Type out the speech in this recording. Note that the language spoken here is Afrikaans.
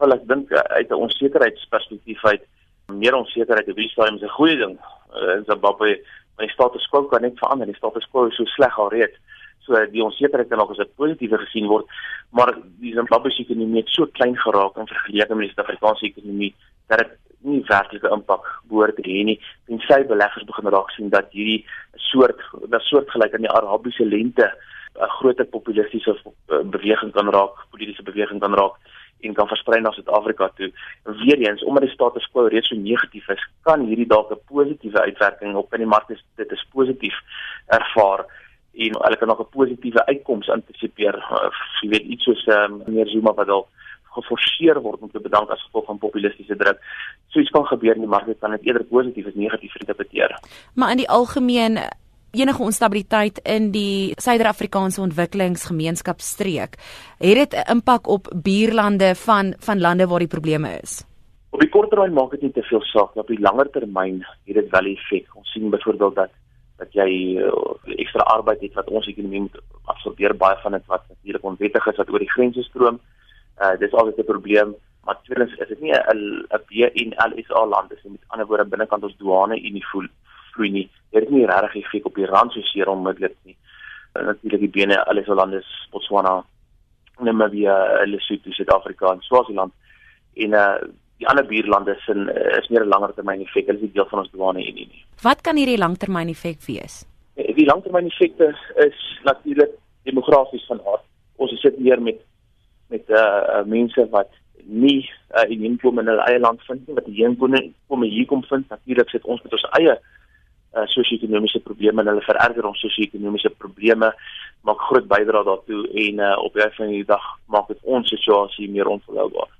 Wel ek dink uh, uit 'n onsekerheidsperspektief uit meer onsekerheid op hierdie stadium is 'n goeie ding. Uh, in Zimbabwe, my status quo kan net verander. Die status quo is so sleg alreeds. So die onsekerheid kan ook as 'n positiewe gesien word, maar die Zimbabwese ekonomie het so klein geraak in vergelyking met die Suid-Afrikaanse ekonomie dat dit nie werklike impak behoort te hê nie. Tensy beleggers begin raak sien dat hierdie soort dat soortgelyk aan die Arabiese lente 'n groter populistiese eh, beweging kan raak, politieke beweging kan raak en kan versprei na Suid-Afrika toe. Weereens omdat die status quo reeds so negatief is, kan hierdie dalk 'n positiewe uitwerking op in die mark is dit is positief ervaar en hulle kan nog 'n positiewe uitkoms antisipeer. Uh, jy weet iets soos ehm um, meneer Zuma wat dalk geforseer word om te bedank as gevolg van populistiese druk. So iets kan gebeur in die mark, kan dit eerder positief as negatief interpreteer. Maar in die algemeen enige onstabiliteit in die Suider-Afrikaanse ontwikkelingsgemeenskapstreek, het dit 'n impak op buurlande van van lande waar die probleme is. Op die kort termyn maak dit nie te veel saak, maar op die langer termyn het dit wel effek. Ons sien byvoorbeeld dat dat jy uh, ekstra arbeid het wat ons ekonomie moet absorbeer baie van dit wat natuurlik onwettig is wat oor die grense stroom. Uh dis altyd 'n probleem, maar tweedens is dit nie 'n 'n BNLSA land, dis met ander woorde binnekant ons douane unie voel vloei nie. Dit het nie regtig effek op die rand so seer onmiddellik nie. En natuurlik die bene alles so lande Botswana, Namibia, Lesotho, Suid-Afrika en Swaziland en uh die ander buurlande sin uh, is meer 'n langer termyn effek. Hulle is nie deel van ons douane unie nie. Wat kan hierdie langtermyn effek wees? Eh, die langtermyn effekte is natuurlik demografies van aard. Ons sit hier met met uh mense wat nie uh, in inkom in hulle eie land vind nie wat die inkom hier kom vind natuurlik sit ons met ons eie uh, sosio-ekonomiese probleme en hulle vererger ons sosio-ekonomiese probleme maak groot bydrae daartoe en uh, op die einde van die dag maak dit ons situasie meer onvolhoubaar